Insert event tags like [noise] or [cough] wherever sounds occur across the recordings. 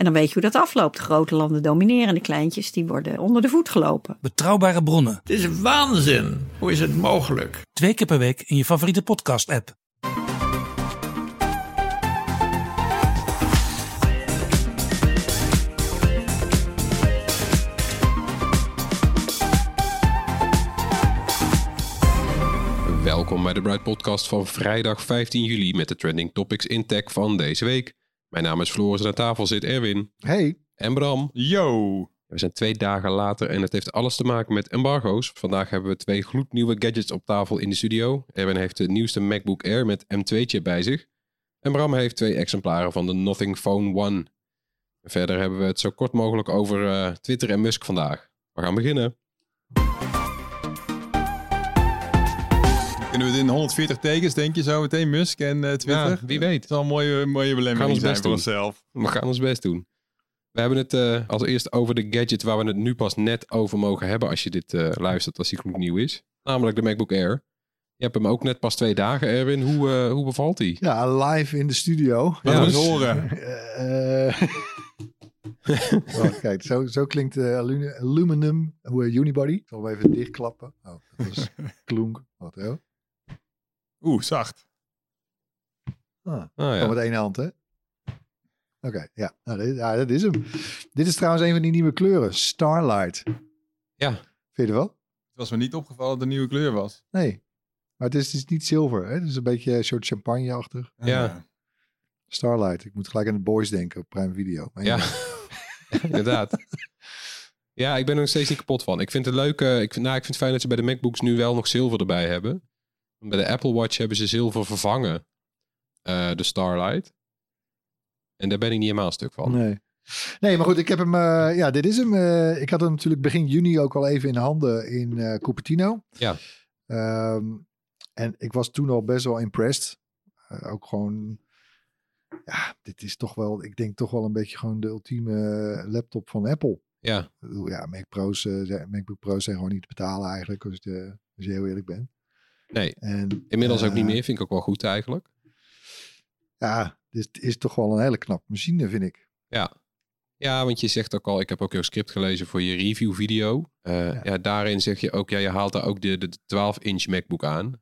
En dan weet je hoe dat afloopt. De grote landen domineren, de kleintjes die worden onder de voet gelopen. Betrouwbare bronnen, Het is waanzin. Hoe is het mogelijk? twee keer per week in je favoriete podcast-app. Welkom bij de Bright Podcast van vrijdag 15 juli met de trending topics in tech van deze week. Mijn naam is Floris en aan tafel zit Erwin Hey, en Bram. Yo! We zijn twee dagen later en het heeft alles te maken met embargo's. Vandaag hebben we twee gloednieuwe gadgets op tafel in de studio. Erwin heeft de nieuwste MacBook Air met M2-chip bij zich. En Bram heeft twee exemplaren van de Nothing Phone One. Verder hebben we het zo kort mogelijk over eh, Twitter en Musk vandaag. We gaan beginnen. Kunnen we het in 140 tekens, denk je zo meteen, Musk en eh, Twitter? Ja, wie weet. Het zal een mooie, mooie Gaan belemmering ons zijn best voor doen. onszelf. We gaan ons best doen. We hebben het eh, als eerst over de gadget waar we het nu pas net over mogen hebben als je dit eh, luistert, als die goed nieuw is. Namelijk de MacBook Air. Je hebt hem ook net pas twee dagen, Erwin. Hoe, eh, hoe bevalt hij? ja, live in de studio. Laten we eens horen. Wacht, [laughs] kijk, zo, zo klinkt de aluminium, aluminum hoe, unibody. Ik zal hem even dichtklappen. Oh, dat is klonk. Wat, oh. Oeh, zacht. Ah, Gewoon ja. met één hand, hè? Oké, ja. Nou, dit, ja, dat is hem. Dit is trouwens een van die nieuwe kleuren. Starlight. Ja. Vind je er wel? Het was me niet opgevallen dat het een nieuwe kleur was. Nee. Maar het is, het is niet zilver, hè? Het is een beetje een soort champagne-achtig. Ja. Ah. Starlight. Ik moet gelijk aan de boys denken op Prime Video. Maar Ja, [laughs] inderdaad. Ja, ik ben er nog steeds niet kapot van. Ik vind het leuk. eh, ik, vind, nou, ik vind het fijn dat ze bij de MacBooks nu wel nog zilver erbij hebben. Bij de Apple Watch hebben ze zilver vervangen. eh, de Starlight. En daar ben ik niet helemaal stuk van. Nee. Nee, maar goed, ik heb hem. eh, ja, dit is hem. eh, ik had hem natuurlijk begin juni ook al even in handen in eh Cupertino. Ja. Ehm, en ik was toen al best wel impressed. Ook gewoon. Ja, dit is toch wel. Ik denk toch wel een beetje gewoon de ultieme laptop van Apple. Ja, Ja, Mac Pro's, MacBook Pro's zijn gewoon niet te betalen eigenlijk. Als, je, als je heel eerlijk bent. Nee. En, Inmiddels ook eh, niet meer. Vind ik ook wel goed eigenlijk. Ja, dit is toch wel een hele knap machine, vind ik. Ja. Ja, want je zegt ook al, ik heb ook jouw script gelezen voor je review video. Eh, ja. daarin zeg je ook, ja, je haalt daar ook de, de 12-inch MacBook aan.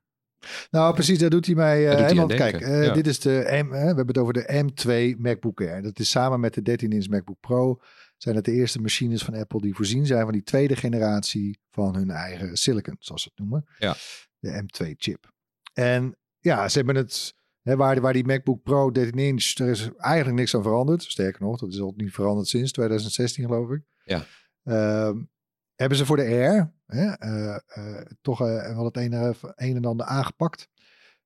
Nou, precies, daar doet hij mij eh doet helemaal... Kijk, eh, ja. dit is de M, we hebben het over de M2 MacBook Air. Dat is samen met de 13-inch MacBook Pro... zijn het de eerste machines van Apple die voorzien zijn van die tweede generatie van hun eigen silicon, zoals ze het noemen. Ja. De M2 chip. En ja, ze hebben het... Hè, waar, waar die MacBook Pro 13-inch, er is eigenlijk niks aan veranderd. Sterker nog, dat is al niet veranderd sinds 2016 geloof ik. Ja. Ehm, hebben ze voor de Air hè, eh, eh, toch eh, wel het een, en- een en ander aangepakt.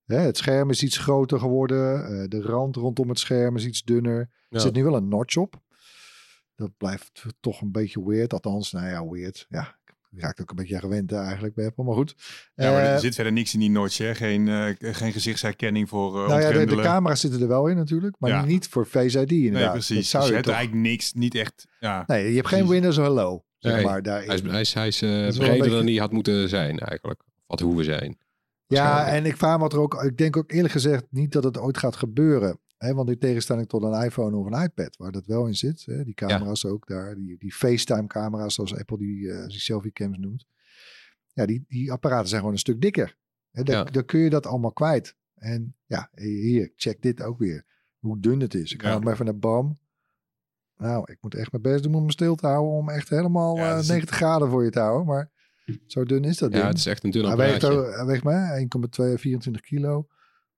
Hè, het scherm is iets groter geworden. de rand rondom het scherm is iets dunner. Er zit nu wel een notch op. Dat blijft toch een beetje weird. Althans, nou ja, weird. Ja, ik raak ook een beetje gewend hè, eigenlijk bij Apple. Maar goed. Ja, maar Eh, er zit verder niks in die notch, hè? Geen, eh, geen gezichtsherkenning voor uh, nou ja, de, de camera's zitten er wel in natuurlijk. Maar Ja. niet voor Face ID inderdaad. Nee, Dat precies. zou Dus je hebt toch... eigenlijk niks, niet echt... Ja. Nee, je hebt geen. Windows Hello. Zeg Nee, maar, daarin. Hij is, hij is, hij is eh, breder beetje- dan hij had moeten zijn eigenlijk. Wat hoeven zijn. Ja, en ik vraag me wat er ook. Ik denk ook eerlijk gezegd niet dat het ooit gaat gebeuren. Hè, want in tegenstelling tot een iPhone of een iPad, waar dat wel in zit. Hè, die camera's ook daar. Die, die FaceTime-camera's, zoals Apple die, eh die selfie-cams noemt. Ja, die, die apparaten zijn gewoon een stuk dikker. Hè, dan, Ja. dan kun je dat allemaal kwijt. En ja, hier, check dit ook weer. Hoe dun het is. Ik Ja. ga hem even naar Bam. Nou, ik moet echt mijn best doen om me stil te houden. Om echt helemaal Ja, eh, dat is- 90 graden voor je te houden. Maar zo dun is dat Ja, ding. het is echt een dun Hij weegt, apparaatje. hij weegt maar 1,224 kilo.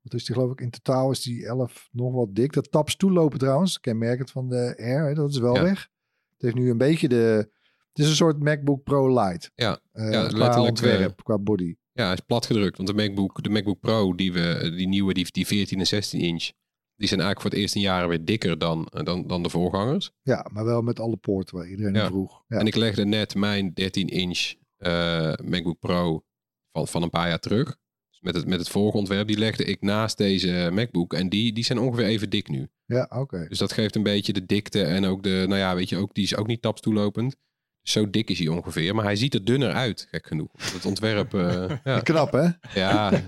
Wat is die geloof ik? In totaal is die 11 nog wat dik. Dat tapstoellopen trouwens, kenmerkend van de Air, hè, dat is wel Ja. weg. Het heeft nu een beetje de... Het is een soort MacBook Pro Lite. Ja, Eh, ja, qua ontwerp, qua body. Ja, hij is plat gedrukt. Want de MacBook, de MacBook Pro, die, we, die nieuwe, die, die 14 en 16 inch, die zijn eigenlijk voor het eerst in jaren weer dikker dan, dan, dan de voorgangers. Ja, maar wel met alle poorten waar iedereen Ja. naar vroeg. Ja. En ik legde net mijn 13 inch eh, MacBook Pro van, van een paar jaar terug. Met het, met het vorige ontwerp, die legde ik naast deze MacBook. En die, die zijn ongeveer even dik nu. Ja, oké. Dus dat geeft een beetje de dikte en ook de, nou ja, weet je, ook, die is ook niet tapstoelopend. Zo dik is hij ongeveer, maar hij ziet er dunner uit, gek genoeg. Het ontwerp, eh, [laughs] ja. Knap, hè? ja, [laughs]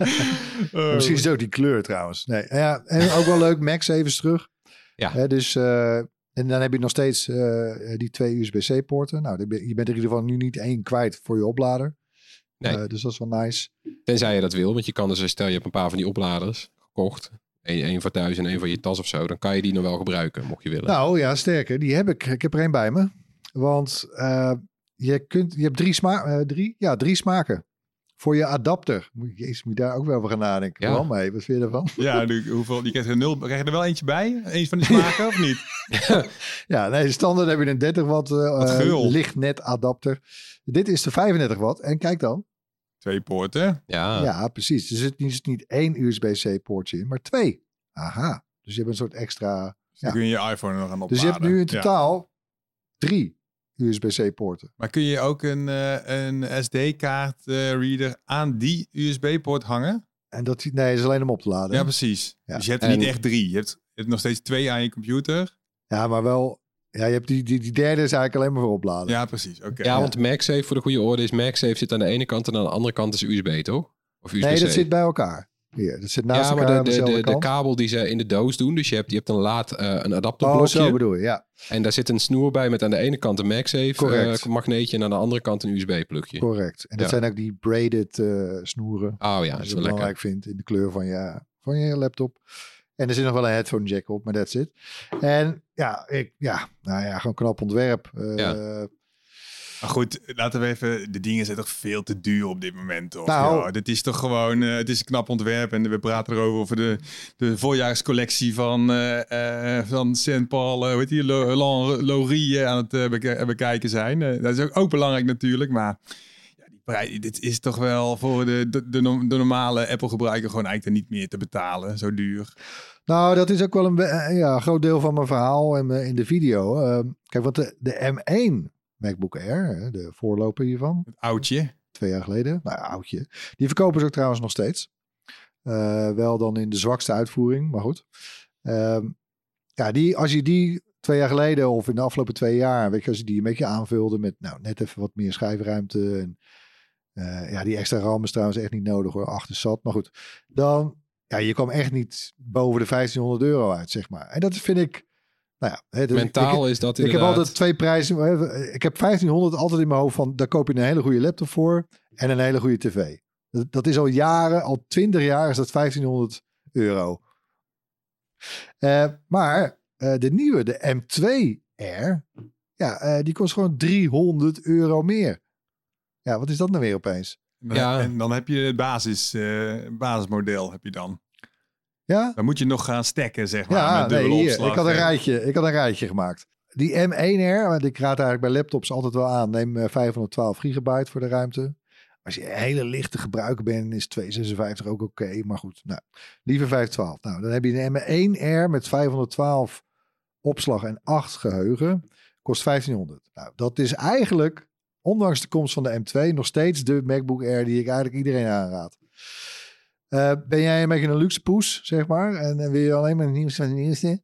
Misschien is het ook die kleur trouwens. Nee, ja, en ook wel leuk, Max even terug. Ja. Hè, dus, eh, en dan heb je nog steeds eh, die twee USB-C-poorten. Nou, je bent er in ieder geval nu niet één kwijt voor je oplader. Nee. Eh, dus dat is wel nice. tenzij je dat wil, want je kan dus, stel je hebt een paar van die opladers gekocht. Eén voor thuis en één voor je tas of zo. Dan kan je die nog wel gebruiken, mocht je willen. Nou ja, sterker, die heb ik. Ik heb er één bij me. Want eh, je, kunt, je hebt drie, sma eh, drie, ja, drie smaken. Voor je adapter. Moet, je- jezus, moet je daar ook wel over gaan nadenken. Ja. Wel mee, wat vind je ervan? Ja, nu, hoeveel, je krijgt er nul. Krijg je er wel eentje bij? Eén van die smaken of niet? [laughs] Ja, nee, standaard heb je een 30 watt eh, Wat gul. lichtnet adapter. Dit is de 35 watt. En kijk dan. Twee poorten. ja, Ja, precies. Er zit niet, niet één USB-C poortje in, maar twee. Aha. Dus je hebt een soort extra... Dus Ja. kun je je iPhone er nog aan opladen. Dus je hebt nu in Ja. totaal drie USB-C poorten. Maar kun je ook een, eh, een SD-kaart eh, reader aan die USB-poort hangen? En dat, nee, is alleen om op te laden. Ja, precies. Ja. Dus je hebt er En- niet echt drie. Je hebt, je hebt nog steeds twee aan je computer. Ja, maar wel. Ja, je hebt die, die, die derde is eigenlijk alleen maar voor opladen. Ja, precies. Oké. ja, want MagSafe, voor de goede orde, is MagSafe zit aan de ene kant en aan de andere kant is USB, toch? Of USB-C? nee, dat zit bij elkaar. Dat zit naast ja, maar de, de, de, kabel die ze in de doos doen, dus je hebt, je hebt een laad, eh, een oh, adapterblokje. zo bedoel je, ja. En daar zit een snoer bij met aan de ene kant een MagSafe Correct. eh, magneetje en aan de andere kant een USB-plugje. Correct. En dat Ja. zijn ook die braided eh, snoeren. Oh ja, dat is wel lekker. belangrijk vindt in de kleur van je, van je laptop. En er zit nog wel een headphone jack op, maar that's it. En ja, ik, ja, nou ja, gewoon knap ontwerp. Ja. Maar goed, laten we even... De dingen zijn toch veel te duur op dit moment, toch? Nou. Ja, dit is toch gewoon... eh, het is een knap ontwerp. En we praten erover over de, de voorjaarscollectie van, eh van St. Paul... hoe heet die? Lo- Lan- Laurie aan het bekijken zijn. Dat is ook, ook belangrijk natuurlijk, maar... Dit is toch wel voor de, de, de, no- de normale Apple-gebruiker gewoon eigenlijk niet meer te betalen. Zo duur. Nou, dat is ook wel een ja, groot deel van mijn verhaal en eh, in de video. Ehm, kijk, want de, de M1 MacBook Air, de voorloper hiervan, Het oudje. twee jaar geleden, nou oudje. Die verkopen ze ook trouwens nog steeds. Eh, wel dan in de zwakste uitvoering, maar goed. Ehm, ja, die, als je die twee jaar geleden of in de afgelopen twee jaar, weet je, als je die een beetje aanvulde met nou, net even wat meer schijfruimte. En, eh, ja, die extra RAM is trouwens echt niet nodig hoor, achter zat. Maar goed, dan, ja, je kwam echt niet boven de 1500 euro uit, zeg maar. En dat vind ik, nou ja. hè, dus ik- Mentaal is dat ik heb altijd twee prijzen. Ik heb 1500 altijd in mijn hoofd van daar koop je een hele goede laptop voor en een hele goede tv. Dat, dat is al jaren, al 20 jaar is dat 1500 euro. Eh, maar eh, de nieuwe, de M2R, ja, eh, die kost gewoon 300 euro meer. Ja, wat is dat nou weer opeens? En dan, Ja. en dan heb je het basis, eh, basismodel heb je dan. Ja, Dan moet je nog gaan stekken, zeg maar. ja met nee, hier, opslag. ik, had een en- rijtje, ik had een rijtje gemaakt. Die M1R, want ik raad eigenlijk bij laptops altijd wel aan. Neem eh, 512 gigabyte voor de ruimte. Als je een hele lichte gebruiker bent, is 256 ook oké. maar goed, nou, liever 512. Nou, dan heb je een M1R met 512 opslag en 8 geheugen. Kost 1500. Nou, dat is eigenlijk, ondanks de komst van de M2, nog steeds de MacBook Air die ik eigenlijk iedereen aanraad. Eh, ben jij een beetje een luxe poes, zeg maar, en, en wil je alleen maar het nieuwste van nieuwste,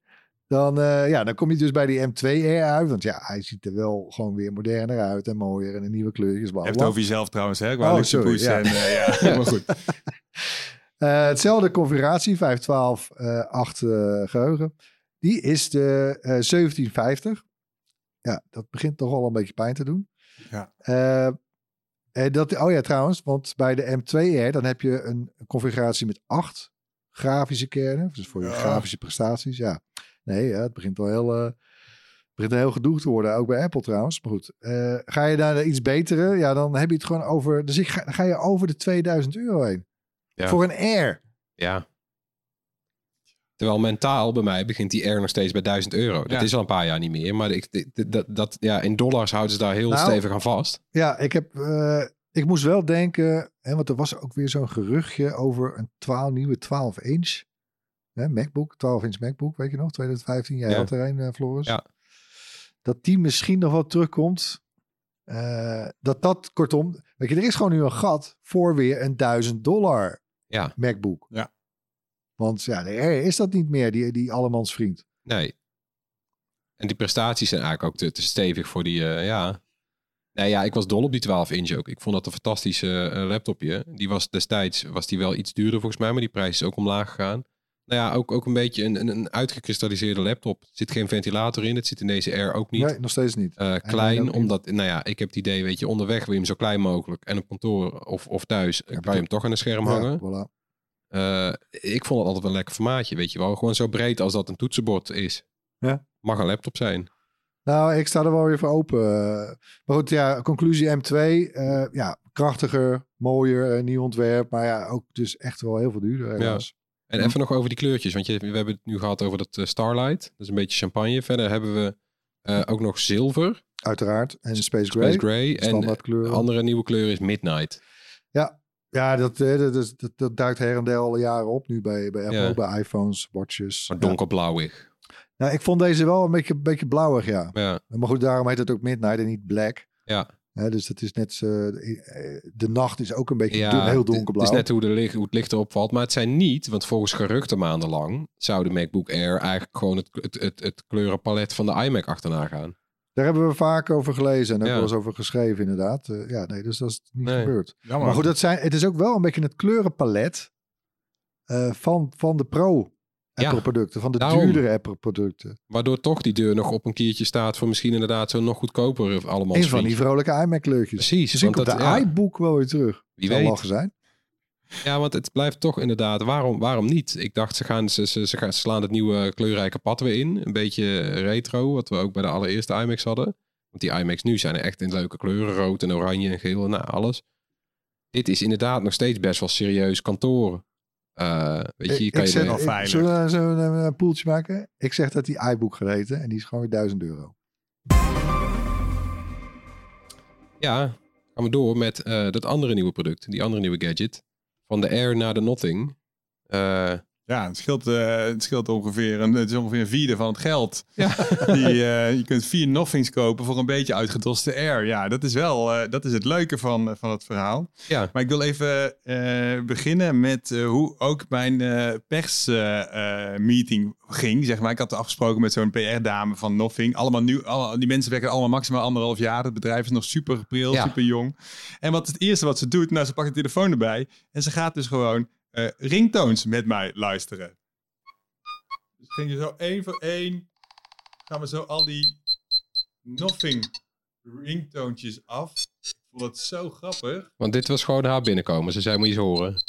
dan, eh, ja, dan kom je dus bij die M2R uit. Want ja, hij ziet er wel gewoon weer moderner uit en mooier en een nieuwe kleurtjes. Bla, bla. het over jezelf trouwens, hè? Qua Oh, luxe sorry, poes ja. En, eh, ja, [laughs] maar goed. Hetzelfde configuratie, 512, eh 8 eh, geheugen. Die is de eh 1750. Ja, dat begint toch al een beetje pijn te doen. Ja. Eh, en dat, oh ja, trouwens, want bij de M2R dan heb je een configuratie met 8 grafische kernen. Dus voor je Ja. grafische prestaties. Ja, nee, ja, het begint wel heel, eh, het begint heel gedoe te worden. Ook bij Apple trouwens. Maar goed, eh, ga je naar de iets betere, ja, dan heb je het gewoon over. Dus ik ga, dan ga je over de 2000 euro heen. Ja. Voor een Air. Ja. Terwijl mentaal bij mij begint die R nog steeds bij 1000 euro. Dat Ja. is al een paar jaar niet meer. Maar ik, dat, dat, ja, in dollars houden ze daar heel Nou, stevig aan vast. Ja, ik heb. eh, ik moest wel denken, hè, want er was ook weer zo'n geruchtje over een 12, nieuwe 12 inch hè, MacBook, 12 inch MacBook, weet je nog, 2015. Jij Ja. had er een, eh, Floris. Ja. Dat die misschien nog wel terugkomt. Eh, dat dat, kortom, weet je, er is gewoon nu een gat voor weer een 1000 dollar Ja, MacBook. Ja. Want ja, de Air is dat niet meer, die, die allemans vriend. nee. En die prestaties zijn eigenlijk ook te, te stevig voor die, eh, ja. Nee, ja, ik was dol op die 12 inch ook. Ik vond dat een fantastische eh, laptopje. Die was destijds, was die wel iets duurder volgens mij, maar die prijs is ook omlaag gegaan. Nou ja, ook, ook een beetje een, een, een uitgekristalliseerde laptop. Er zit geen ventilator in, het zit in deze Air ook niet. Nee, nog steeds niet. Eh, klein, omdat, nou ja, ik heb het idee, weet je, onderweg wil je hem zo klein mogelijk. En op kantoor of, of thuis eh, kan je hem toch aan een scherm hangen. Ja, voilà. Eh, ik vond het altijd wel een lekker formaatje, weet je wel. Gewoon zo breed als dat een toetsenbord is. Ja. Mag een laptop zijn. Nou, ik sta er wel weer voor open. Eh, Maar goed, ja, conclusie M2. eh, ja, krachtiger, mooier, nieuw ontwerp. Maar ja, ook dus echt wel heel veel duurder. helaas. En even nog over die kleurtjes, want je, we hebben het nu gehad over dat Starlight. Dat is een beetje champagne. Verder hebben we ook nog zilver, Uiteraard. En Space Gray. Space Gray. En andere nieuwe kleur is Midnight. Ja, dat, eh, dat, is- dat, dat duikt her en der al jaren op nu bij, bij Apple, Ja. bij iPhones, watches. Maar Ja. donkerblauwig. Nou, ik vond deze wel een beetje, een beetje blauwig, ja. Ja, Maar goed, daarom heet het ook Midnight en niet Black. ja. Dus dat is net, eh, de, nacht is ook een beetje ja heel donkerblauw. Het is net hoe, de licht, hoe het licht erop valt. Maar het zijn niet, want volgens geruchten maandenlang zou de MacBook Air eigenlijk gewoon het, het, het, het kleurenpalet van de iMac achterna gaan. Daar hebben we vaak over gelezen en ook Ja. wel eens over geschreven, inderdaad. Eh, ja, nee, dus dat is niet Nee. gebeurd. Jammer. Maar goed, dat zijn, het is ook wel een beetje het kleurenpalet eh, van, van de Pro Ja, Apple-producten, van de daarom. duurdere Apple-producten. Waardoor toch die deur nog op een kiertje staat voor misschien inderdaad zo'n nog goedkoper allemaal. Een van die vrolijke iMac-kleurtjes. Precies, Misschien want de dat- ja. iBook wel weer terug. Wie Zal weet. zijn. Ja, want het blijft toch inderdaad, waarom, waarom niet? Ik dacht, ze, gaan, ze, ze, ze gaan, slaan het nieuwe kleurrijke pad weer in. Een beetje retro, wat we ook bij de allereerste iMacs hadden. Want die iMacs nu zijn er echt in leuke kleuren, rood en oranje en geel en nou, alles. Dit is inderdaad nog steeds best wel serieus kantoor. Eh, weet je, Ik- kan ik je zeg- er- wel ik- veilig. Zullen we, zullen we een, poeltje maken? Ik zeg dat die iBook gaat heten en die is gewoon weer 1000 euro. Ja, gaan we door met eh, dat andere nieuwe product, die andere nieuwe gadget. Van de Air naar de Nothing. Eh, Ja, het scheelt, eh, het scheelt ongeveer een, het is ongeveer een vierde van het geld. ja. [laughs] Die, eh, je kunt vier Nothings kopen voor een beetje uitgedoste air. Ja, dat is wel eh, dat is het leuke van, van het verhaal. ja. Maar ik wil even beginnen met hoe ook mijn persmeeting ging. Zeg maar. Ik had afgesproken met zo'n PR-dame van Nothing. Allemaal nieuw, alle, die mensen werken allemaal maximaal anderhalf jaar. Het bedrijf is nog super pril, Ja. super jong. En wat het eerste wat ze doet? Nou, ze pakt de telefoon erbij en ze gaat dus gewoon eh, ringtones met mij luisteren. Dus ging je zo één voor één, gaan we zo al die Nothing ringtoontjes af. Ik vond het zo grappig. Want dit was gewoon haar binnenkomen. Ze zei, moet je eens horen.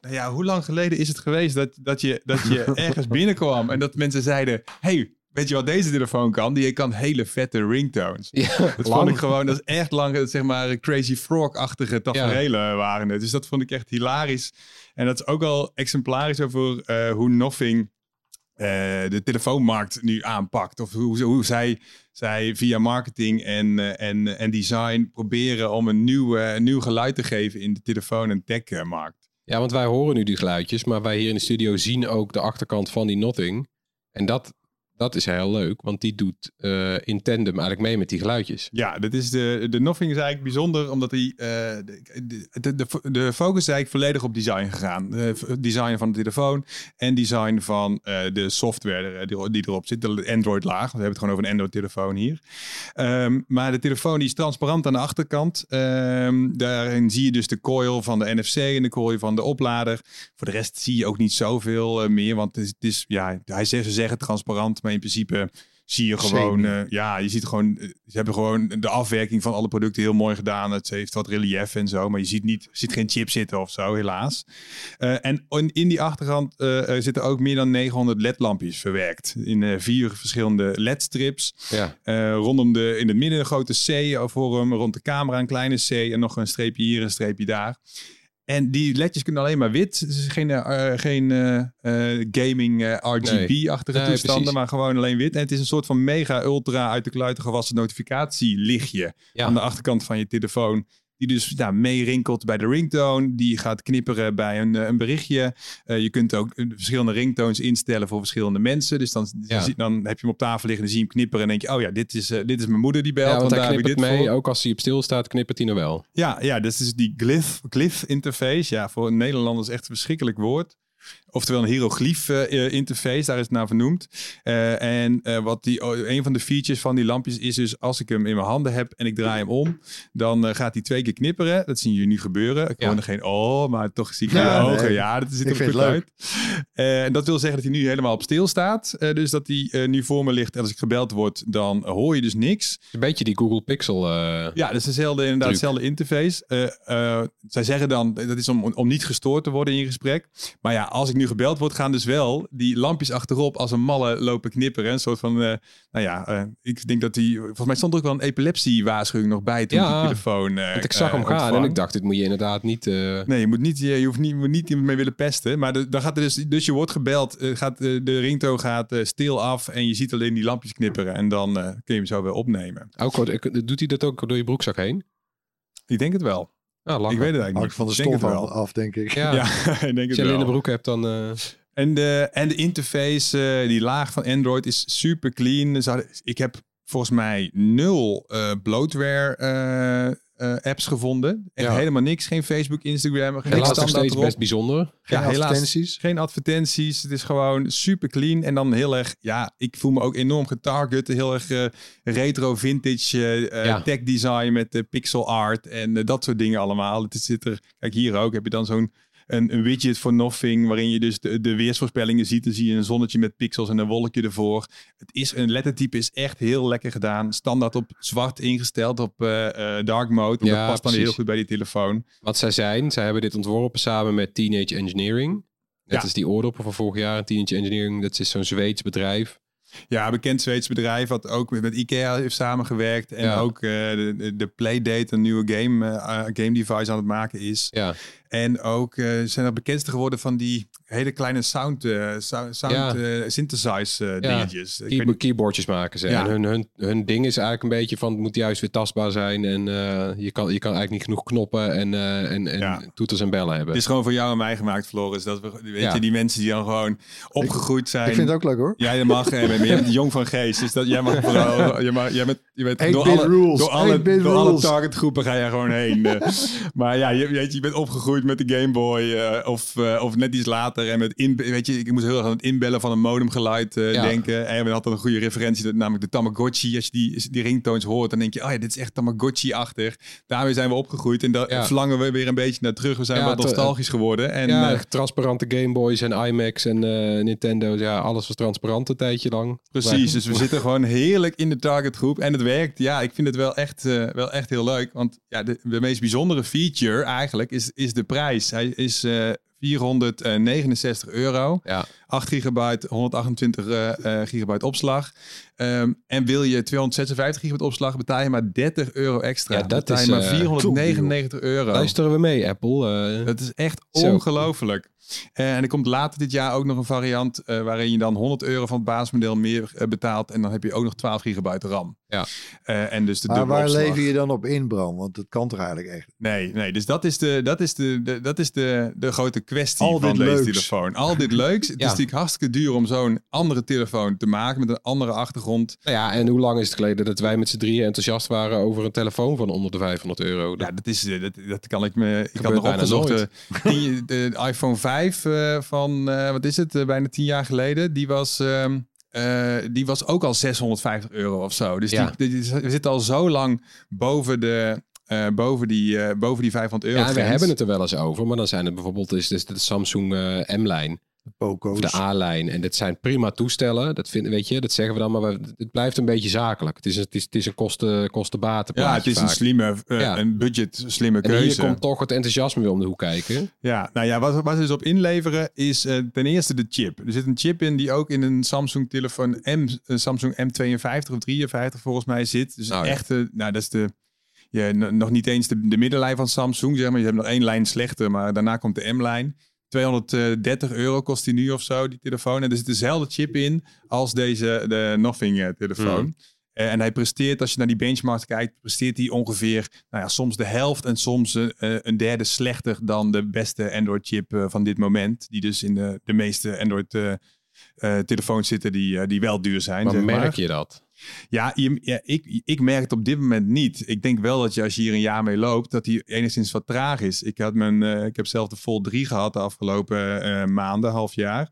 Nou ja, hoe lang geleden is het geweest dat, dat je, dat je [laughs] ergens binnenkwam en dat mensen zeiden: Hey, weet je wat deze telefoon kan? Die kan hele vette ringtones. Ja, Dat vond ik gewoon, dat is echt lang, dat zeg maar, Crazy Frog-achtige tafereelen waren het. Dus dat vond ik echt hilarisch. En dat is ook al exemplarisch over eh, hoe Nothing eh, de telefoonmarkt nu aanpakt. Of hoe, hoe zij, zij via marketing en, eh, en, en design proberen om een nieuw, een nieuw geluid te geven in de telefoon- en tech-markt. Ja, want wij horen nu die geluidjes, maar wij hier in de studio zien ook de achterkant van die Nothing. En dat, dat is heel leuk, want die doet eh, in tandem eigenlijk mee met die geluidjes. Ja, dat is de, de Nothing is eigenlijk bijzonder, omdat die, eh, de, de, de, focus is eigenlijk volledig op design gegaan. De design van de telefoon en design van eh, de software die, die erop zit, de Android laag. We hebben het gewoon over een Android telefoon hier. Ehm, maar de telefoon die is transparant aan de achterkant. Ehm, daarin zie je dus de coil van de NFC en de coil van de oplader. Voor de rest zie je ook niet zoveel meer, want het is, het ja, hij zegt, ze zeggen transparant, maar in principe zie je gewoon, eh, ja, je ziet gewoon, eh, ze hebben gewoon de afwerking van alle producten heel mooi gedaan. Het heeft wat relief en zo, maar je ziet niet, zit geen chip zitten of zo, helaas. Eh, en in, in die achterkant zitten ook meer dan 900 LED-lampjes verwerkt in vier verschillende LED-strips. Ja, rondom de, in het midden een grote C voor hem, rond de camera een kleine C en nog een streepje hier, een streepje daar. En die ledjes kunnen alleen maar wit. Dus geen, eh, geen eh, eh, gaming eh, RGB-achtige Nee, toestanden, maar gewoon alleen wit. En het is een soort van mega ultra uit de kluiten gewassen notificatielichtje Ja. aan de achterkant van je telefoon. Die dus nou, meerinkelt bij de ringtone. Die gaat knipperen bij een, eh, een berichtje. Eh, je kunt ook eh, verschillende ringtones instellen voor verschillende mensen. Dus dan, Ja. dan heb je hem op tafel liggen. Dan zie je hem knipperen. En denk je, oh ja, dit is, dit is mijn moeder die belt. Ja, want daar heb ik dit mee. voor. Ook als hij op stil staat, knippert hij nog wel. Ja, ja, dus is die glyph, glyph interface. Ja, voor een Nederlander is echt een verschrikkelijk woord. Oftewel een hieroglyph eh, eh, interface, daar is het naar vernoemd. Eh, en eh, wat die, oh, een van de features van die lampjes is dus als ik hem in mijn handen heb en ik draai hem om, dan eh, gaat hij twee keer knipperen. Dat zien jullie nu gebeuren. Ik Ja. hoor nog geen oh, maar toch zie ik Ja, ogen. nee. Ja, dat ziet Ik er goed het uit. Eh, en dat wil zeggen dat hij nu helemaal op stil staat. Eh, dus dat hij eh, nu voor me ligt en als ik gebeld word, dan hoor je dus niks. Een beetje die Google Pixel. eh, Ja, dat is dezelfde, inderdaad, Truc. dezelfde interface. Eh, eh, zij zeggen dan, dat is om, om niet gestoord te worden in je gesprek. Maar ja, als ik nu gebeld word, gaan dus wel die lampjes achterop als een malle lopen knipperen. Een soort van, eh, nou ja, eh, ik denk dat die, volgens mij stond er ook wel een epilepsie-waarschuwing nog bij toen Ja, die telefoon want ik zag hem gaan en ik dacht, dit moet je inderdaad niet... Nee, je moet niet, je, hoeft niet, je moet niet iemand mee willen pesten. Maar de- dan gaat er dus, dus je wordt gebeld, gaat, de ringtoon gaat stil af en je ziet alleen die lampjes knipperen. En dan kun je hem zo weer opnemen. ook, doet hij dat ook door je broekzak heen? Ik denk het wel. Ah, lachen. Ik weet het eigenlijk niet. van de stof af, wel. af, denk ik. Ja, [laughs] Ja, ik denk als het je wel. de broek hebt, dan... eh, En de, en de interface, eh, die laag van Android is super clean. Ik heb volgens mij nul eh, bloatware eh, apps gevonden. Echt Ja. helemaal niks. Geen Facebook, Instagram, geen helaas nog standaard steeds erop. best bijzonder. Geen Ja, helaas. advertenties. Geen advertenties. Het is gewoon super clean. En dan heel erg, ja, ik voel me ook enorm getarget. Heel erg eh, retro vintage Ja. tech design met pixel art en dat soort dingen allemaal. Het zit er, kijk hier ook, heb je dan zo'n een, een widget voor Nothing, waarin je dus de, de weersvoorspellingen ziet. Dan zie je een zonnetje met pixels en een wolkje ervoor. Het is een lettertype is echt heel lekker gedaan. Standaard op zwart ingesteld op eh, eh, dark mode. Want Ja, dat past dan precies. heel goed bij die telefoon. Wat zij zijn, zij hebben dit ontworpen samen met Teenage Engineering. Ja. als die oordoppen van vorig jaar. Teenage Engineering, dat is zo'n Zweeds bedrijf. Ja, bekend Zweeds bedrijf wat ook met, met IKEA heeft samengewerkt. En Ja. ook eh, de, Playdate, een nieuwe game, game device aan het maken is. Ja, En ook eh, zijn er bekendste geworden van die hele kleine sound, eh, sound, Ja. eh, synthesize Ja. dingetjes. Ik Key- weet niet- keyboardjes maken ze. Ja. En hun, hun, hun ding is eigenlijk een beetje van, het moet juist weer tastbaar zijn. En eh, je, kan, je kan eigenlijk niet genoeg knoppen en, eh, en, en Ja. toeters en bellen hebben. Het is gewoon voor jou en mij gemaakt, Floris. Dat we, weet Ja. je, die mensen die dan gewoon opgegroeid zijn. Ik vind het ook leuk hoor. Ja, je mag, je bent [laughs] jong van geest. Dus dat, jij mag vooral, je, mag, jij bent, je bent 8-bit door alle, rules, door alle, 8-bit door alle targetgroepen ga je gewoon heen. [laughs] eh. maar ja, je, weet je, je bent opgegroeid met de Game Boy eh, of, eh, of net iets later. En met in, weet je, ik moest heel erg aan het inbellen van een modemgeluid eh, Ja. denken. En we hadden een goede referentie, dat- namelijk de Tamagotchi. Als je die, die ringtones hoort, dan denk je, oh ja, dit is echt Tamagotchi-achtig. Daarmee zijn we opgegroeid en daar Ja. verlangen we weer een beetje naar terug. We zijn Ja, wat nostalgisch geworden. En, ja, transparante Game Boys en iMacs en Nintendo's. Ja, alles was transparant een tijdje lang. Precies, dus we zitten [laughs] gewoon heerlijk in de targetgroep en het werkt. Ja, ik vind het wel echt, wel echt heel leuk. Want ja, de, de meest bijzondere feature eigenlijk is, is de prijs. Hij is eh 469 euro. Ja. 8 gigabyte, 128 eh, eh, gigabyte opslag. Ehm, en wil je 256 gigabyte opslag, betaal je maar 30 euro extra. Ja, dat betaal je is, maar eh, 499 euro. Luisteren we mee, Apple? Eh, Dat is echt ongelooflijk. Eh, en er komt later dit jaar ook nog een variant eh, waarin je dan 100 euro van het basismodel meer eh, betaalt. En dan heb je ook nog 12 gigabyte RAM. Ja. Eh, en dus de Maar waar opslag. lever je dan op in, Bram? Want dat kan toch eigenlijk echt. Nee, nee, dus dat is de, dat is de, de, dat is de, de grote kwestie Al van dit deze leuks. telefoon. Al dit leuks. Het [laughs] Ja. is natuurlijk hartstikke duur om zo'n andere telefoon te maken met een andere achtergrond. nou ja, en hoe lang is het geleden dat wij met z'n drieën enthousiast waren over een telefoon van onder de 500 euro? Dat- Ja, dat is eh, dat, dat kan ik me. Ik had Gebeurt nog bijna opgezocht. nooit. eh, [laughs] die- de iPhone 5 eh, van eh, wat is het? bijna tien jaar geleden. Die was. ehm, eh, die was ook al 650 euro of zo. Dus Ja. die, die, we zitten al zo lang boven de. Eh, boven, die, eh, boven die 500 euro. ja, en we hebben het er wel eens over, maar dan zijn het bijvoorbeeld is dus de Samsung eh, M-lijn De de A-lijn. En dat zijn prima toestellen. Dat vind, weet je, dat zeggen we dan, maar we- het blijft een beetje zakelijk. Het is een, het is, het is een kosten, kostenbaten Ja, het is een slimme, eh, Ja. een budget slimme En hier keuze. komt toch het enthousiasme weer om de hoek kijken. Ja, nou ja, wat, wat ze dus op inleveren is ten eerste de chip. Er zit een chip in die ook in een Samsung telefoon M, een Samsung M52 of 53 volgens mij zit. Dus Nou ja. echt, nou dat is de, n- nog niet eens de, de middenlijn van Samsung, zeg maar. Je hebt nog één lijn slechter, maar daarna komt de M-lijn. 230 euro kost die nu of zo, die telefoon. En er zit dezelfde chip in als deze, de Nothing eh, telefoon. Hmm. Eh, en hij presteert, als je naar die benchmarks kijkt, presteert hij ongeveer nou ja, soms de helft en soms een, eh, een derde slechter dan de beste Android-chip van dit moment. Die dus in de, de meeste Android-telefoons zitten die, die wel duur zijn. Maar merk maar. je dat? Ja, ik, ik merk het op dit moment niet. Ik denk wel dat je als je hier een jaar mee loopt, dat die enigszins wat traag is. Ik, had mijn, eh, ik heb zelf de Fold 3 gehad de afgelopen eh, maanden, half jaar.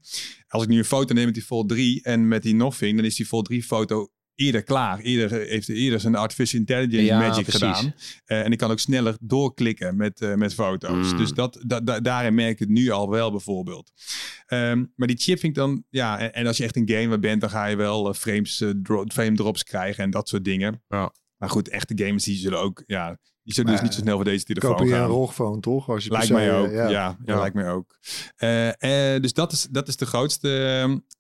Als ik nu een foto neem met die Fold 3 en met die Nothing, dan is die Fold 3 foto eerder klaar. Eerder eh, heeft eerder zijn artificial intelligence Ja, magic precies. gedaan. Eh, en ik kan ook sneller doorklikken met, eh, met foto's. Mm. Dus dat, da- da- daarin merk ik het nu al wel bijvoorbeeld. Ehm, maar die chip vind ik dan, ja, en, en als je echt een gamer bent, dan ga je wel eh, frames, dro- frame drops krijgen en dat soort dingen. Ja. Maar goed, echte gamers die zullen ook, ja, die zullen dus niet zo snel voor deze telefoon Koop je een gaan. ROG-phone toch? Als je Lijkt mij ook. Ja, ja, Ja. lijkt mij ook. Eh, eh, dus dat is, dat is de grootste,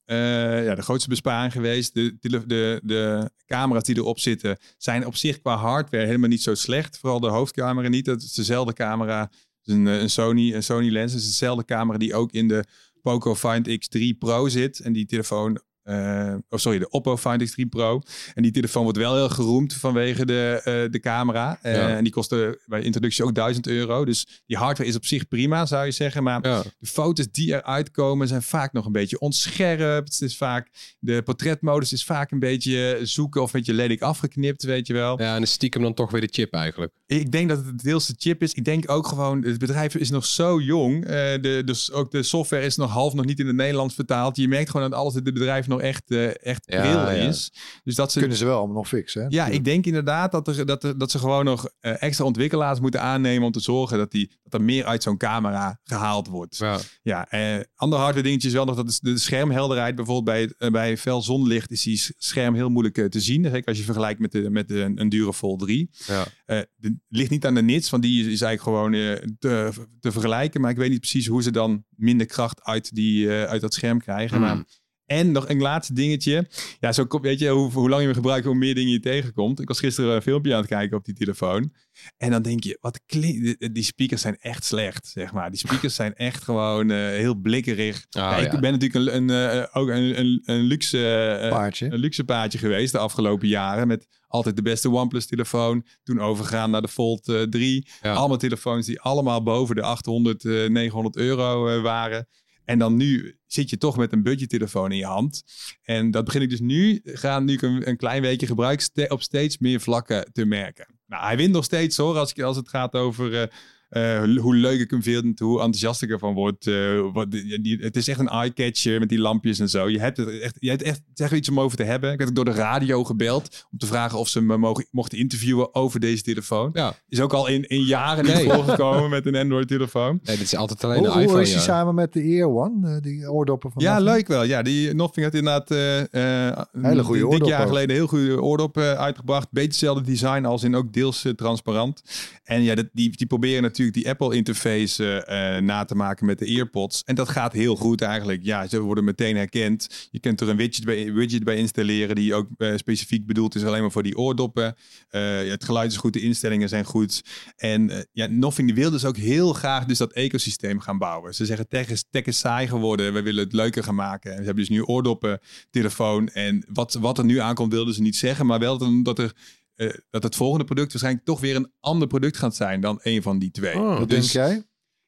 eh, ja, de grootste besparing geweest. De, de, de, de camera's die erop zitten zijn op zich qua hardware helemaal niet zo slecht. Vooral de hoofdcamera niet. Dat is dezelfde camera. Een, een Sony, een Sony lens. Het is dezelfde camera die ook in de Poco Find X3 Pro zit. En die telefoon eh, oh, sorry, de Oppo Find X3 Pro. En die telefoon wordt wel heel geroemd vanwege de, eh, de camera. Eh, Ja. En die kostte bij introductie ook 1000 euro. Dus die hardware is op zich prima, zou je zeggen. Maar Ja. de foto's die eruit komen zijn vaak nog een beetje onscherp. Het is vaak, de portretmodus is vaak een beetje zoeken of een beetje lelijk afgeknipt, weet je wel. ja, en dan stiekem dan toch weer de chip eigenlijk. Ik denk dat het deels de chip is. Ik denk ook gewoon, het bedrijf is nog zo jong. De, dus ook de software is nog half nog niet in het Nederlands vertaald. Je merkt gewoon dat alles het bedrijf nog echt, eh echt Ja, pril ja. is. Dus dat ze Kunnen ze wel allemaal nog fixen. Hè? ja, ik denk inderdaad dat, er, dat, er, dat ze gewoon nog eh, extra ontwikkelaars moeten aannemen om te zorgen dat, die, dat er meer uit zo'n camera gehaald wordt. Ja. Ja, eh, andere hardware dingetjes wel nog, dat is de schermhelderheid. Bijvoorbeeld bij, het- bij fel zonlicht is die scherm heel moeilijk te zien. Zeker als je vergelijkt met, de, met de, een dure Fold 3. Ja. Eh, het ligt niet aan de nits, want die is, is eigenlijk gewoon eh, te, te vergelijken. Maar ik weet niet precies hoe ze dan minder kracht uit, die, uit dat scherm krijgen. Hmm. Maar, en nog een laatste dingetje. Ja, zo kom- weet je, hoe, hoe lang je hem gebruikt, hoe meer dingen je tegenkomt. Ik was gisteren een filmpje aan het kijken op die telefoon. En dan denk je, wat klinkt... Die speakers zijn echt slecht, zeg maar. Die speakers zijn echt gewoon eh, heel blikkerig. Ah, Ja, ik ja. ben natuurlijk een, een, eh, ook een, een, een luxe... eh, Paardje. een luxe paardje geweest de afgelopen jaren. Met altijd de beste OnePlus telefoon. Toen overgegaan naar de Fold eh, 3. Ja. Allemaal telefoons die allemaal boven de 800, eh, 900 euro waren. En dan nu zit je toch met een budgettelefoon in je hand. En dat begin ik dus nu, gaan nu ik een, een klein weekje gebruik, op steeds meer vlakken te merken. Nou, hij wint nog steeds hoor, als, als het gaat over eh, eh, hoe leuk ik hem vind, hoe enthousiast ik ervan word. eh, wat, die, die- het is echt een eye-catcher met die lampjes en zo. Je hebt het echt, je hebt echt zeg iets om over te hebben. Ik werd ook door de radio gebeld om te vragen of ze me mogen, mochten interviewen over deze telefoon. Ja. Is ook al in, in jaren niet Nee. voorgekomen met een Android-telefoon. Nee, dit is altijd alleen Hoe, de hoe iPhone. is die ja. samen met de Ear One? eh, die oordoppen van Ja, Nothing? leuk wel. Ja, die Nothing had inderdaad Hele goede een dik jaar ook. geleden heel goede oordop eh, uitgebracht. Beetje hetzelfde design als in ook deels transparant. En ja, dat, die, die proberen natuurlijk die Apple interface eh, eh, na te maken met de EarPods. En dat gaat heel goed eigenlijk. Ja, ze worden meteen herkend. Je kunt er een widget bij, widget bij installeren die ook eh, specifiek bedoeld is alleen maar voor die oordoppen. Het geluid is goed, de instellingen zijn goed. En ja, Nothing wil dus ook heel graag dus dat ecosysteem gaan bouwen. Ze zeggen tech is, saai geworden, we willen het leuker gaan maken. En ze hebben dus nu oordoppen, telefoon. En wat, wat er nu aankomt wilden ze niet zeggen, maar wel dat er... eh, dat het volgende product waarschijnlijk toch weer een ander product gaat zijn dan een van die twee. Oh, Wat dus, denk jij?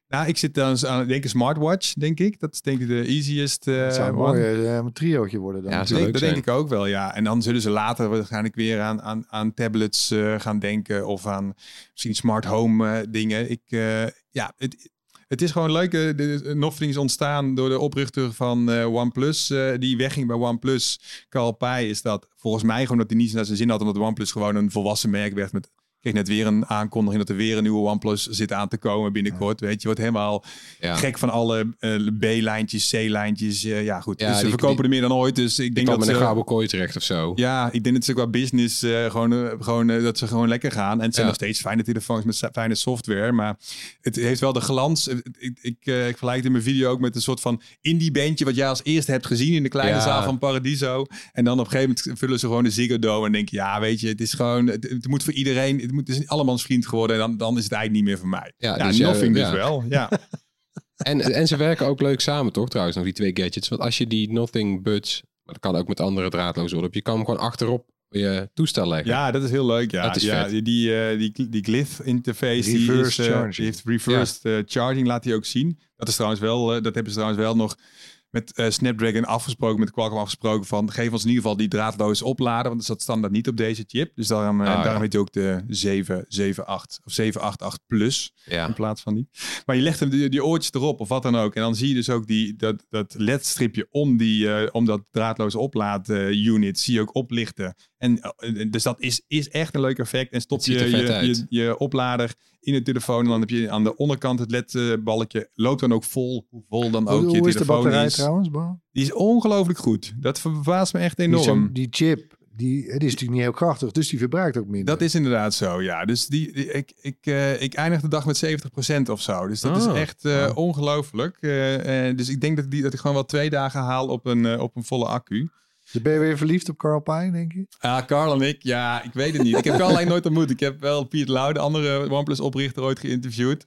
Nou, ik zit dan aan, denk een smartwatch, denk ik. Dat is denk ik de easiest. eh, Het zou een mooi een triootje worden dan. Ja, Dat denk, dat ik ook wel, ja. En dan zullen ze later waarschijnlijk weer aan, aan, aan tablets eh, gaan denken. Of aan misschien smart home eh, dingen. Ik, eh, ja, het, het is gewoon leuk. eh, De is ontstaan door de oprichter van eh, OnePlus. eh, die wegging bij OnePlus. Carl is dat volgens mij gewoon dat hij niet naar zijn zin had. Omdat OnePlus gewoon een volwassen merk werd met... Ik kreeg net weer een aankondiging dat er weer een nieuwe OnePlus zit aan te komen binnenkort. Weet je, wordt helemaal Ja. gek van alle eh, B-lijntjes, C-lijntjes. eh, ja, goed. Ja, dus ze verkopen die- er meer dan ooit. Dus ik denk dat met ze... een gouden kooi terecht of zo. Ja, ik denk dat ze qua business eh, gewoon, gewoon dat ze gewoon lekker gaan. En het zijn nog steeds fijne telefoons met fijne software. Maar het heeft wel de glans. Ik, ik, ik vergelijk het in mijn video ook met een soort van indie bandje wat jij als eerste hebt gezien in de kleine zaal van Paradiso. En dan op een gegeven moment vullen ze gewoon de Ziggo Dome en denk je, ja, weet je, het is gewoon, het, het moet voor iedereen, het, moet, het is allemaal vriend geworden. En dan, dan is het eigenlijk niet meer voor mij. Ja, dus ja, Nothing dus ja. wel. Ja. [laughs] En, en ze werken ook leuk samen, toch? Trouwens, nog die twee gadgets. Want als je die Nothing Buds, maar dat kan ook met andere draadloze oordop, je kan hem gewoon achterop je toestel leggen. Ja, dat is heel leuk. Ja, Dat is ja vet. die, eh, die, die glyph interface die, is, eh, charging. die heeft reversed eh, charging, laat hij ook zien. Dat is trouwens wel, eh, dat hebben ze trouwens wel nog met eh, Snapdragon afgesproken, met Qualcomm afgesproken van geef ons in ieder geval die draadloos opladen, want dat staat standaard niet op deze chip. Dus daarom, Ah, ja. daarom heet hij ook de 778 of 788 Plus Ja. in plaats van die. Maar je legt hem die, die oortjes erop of wat dan ook. En dan zie je dus ook die, dat, dat LED-stripje om, die, eh, om dat draadloos oplaad-unit zie je ook oplichten. En dus dat is, is echt een leuk effect. En stop je je je oplader in de telefoon. En dan heb je aan de onderkant het LED-balkje. Loopt dan ook vol. Hoe vol dan ook Hoe, je hoe is de telefoon batterij is. trouwens, Bo? Die is ongelooflijk goed. Dat verbaast me echt enorm. die chip, die, die is natuurlijk niet heel krachtig, dus die verbruikt ook minder. Dat is inderdaad zo, ja. Dus die, die- ik, ik, eh, ik eindig de dag met 70% of zo. Dus dat Ah, is echt eh, ongelooflijk. Eh, dus ik denk dat, die, dat ik gewoon wel twee dagen haal op een, op een volle accu. Dus ben je weer verliefd op Carl Pine, denk je? Ja, Carl en ik, ja, ik weet het niet. Ik heb Carl alleen nooit ontmoet. Ik heb wel Piet Lau, de andere OnePlus-oprichter, ooit geïnterviewd.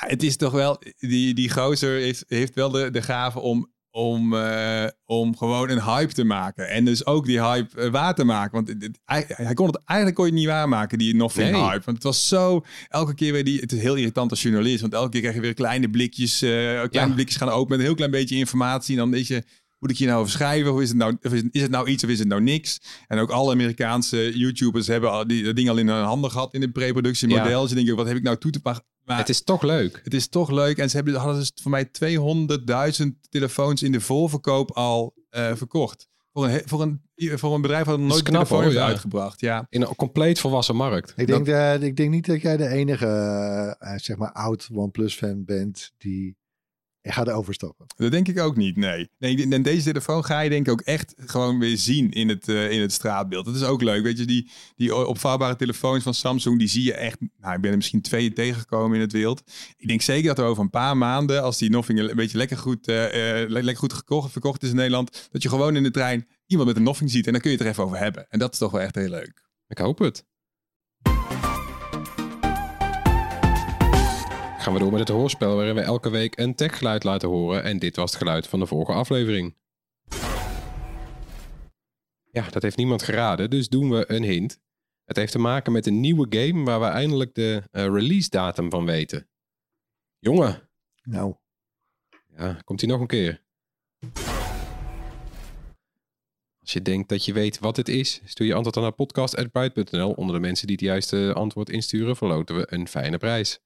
Ja, het is toch wel, die, die gozer heeft, heeft wel de, de gave om, om, eh, om gewoon een hype te maken. En dus ook die hype eh, waar te maken. Want hij, hij kon het eigenlijk kon je het niet waarmaken, die nothing Nee. hype. Want het was zo, elke keer weer die, het is heel irritant als journalist. Want elke keer krijg je weer kleine blikjes, eh, kleine Ja. blikjes gaan open met een heel klein beetje informatie. En dan is je, moet ik hier nou over schrijven? Of is het nou, of is, is het nou iets of is het nou niks? En ook alle Amerikaanse YouTubers hebben al die, dat ding al in hun handen gehad in het pre-productiemodel. Ja. Dus je denkt, wat heb ik nou toe te passen? Maar Het is toch leuk. het is toch leuk. En ze hebben, hadden dus voor mij 200.000 telefoons in de voorverkoop al eh, verkocht. Voor een, voor, een, voor een bedrijf dat Dat nooit een knap, telefoon hoor, heeft ja. uitgebracht. Ja. In een compleet volwassen markt. Ik denk, eh, ik denk niet dat jij de enige, eh, zeg maar, oud OnePlus-fan bent die gaat overstappen. Dat denk ik ook niet, nee. nee. En deze telefoon ga je denk ik ook echt gewoon weer zien in het, eh, in het straatbeeld. Dat is ook leuk. Weet je, die, die opvouwbare telefoons van Samsung, die zie je echt... Nou, ik ben er misschien twee tegengekomen in het wild. Ik denk zeker dat er over een paar maanden, als die Nothing een beetje lekker goed, eh, eh, le- lekker goed gekocht, verkocht is in Nederland, dat je gewoon in de trein iemand met een Nothing ziet en dan kun je het er even over hebben. En dat is toch wel echt heel leuk. Ik hoop het. Gaan we door met het hoorspel waarin we elke week een techgeluid laten horen. En dit was het geluid van de vorige aflevering. Ja, dat heeft niemand geraden, dus doen we een hint. Het heeft te maken met een nieuwe game waar we eindelijk de eh, release datum van weten. Jongen, Nou, ja, komt hij nog een keer. Als je denkt dat je weet wat het is, stuur je antwoord dan naar podcast.bright.nl. Onder de mensen die het juiste antwoord insturen, verloten we een fijne prijs.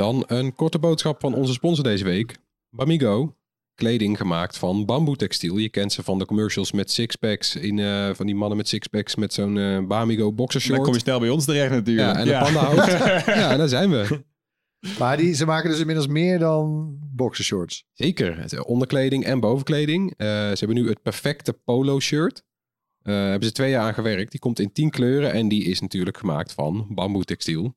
Dan een korte boodschap van onze sponsor deze week, Bamigo. Kleding gemaakt van bamboetextiel. Je kent ze van de commercials met sixpacks, in, eh, van die mannen met sixpacks met zo'n eh Bamigo boxershort. Dan kom je snel bij ons terecht natuurlijk. Ja, en een pandahoofd. [laughs] ja, daar zijn we. maar die, ze maken dus inmiddels meer dan boxershorts. Zeker. Het, eh, Onderkleding en bovenkleding. Eh, ze hebben nu het perfecte polo shirt. Eh hebben ze twee jaar aan gewerkt. Die komt in tien kleuren en die is natuurlijk gemaakt van bamboetextiel.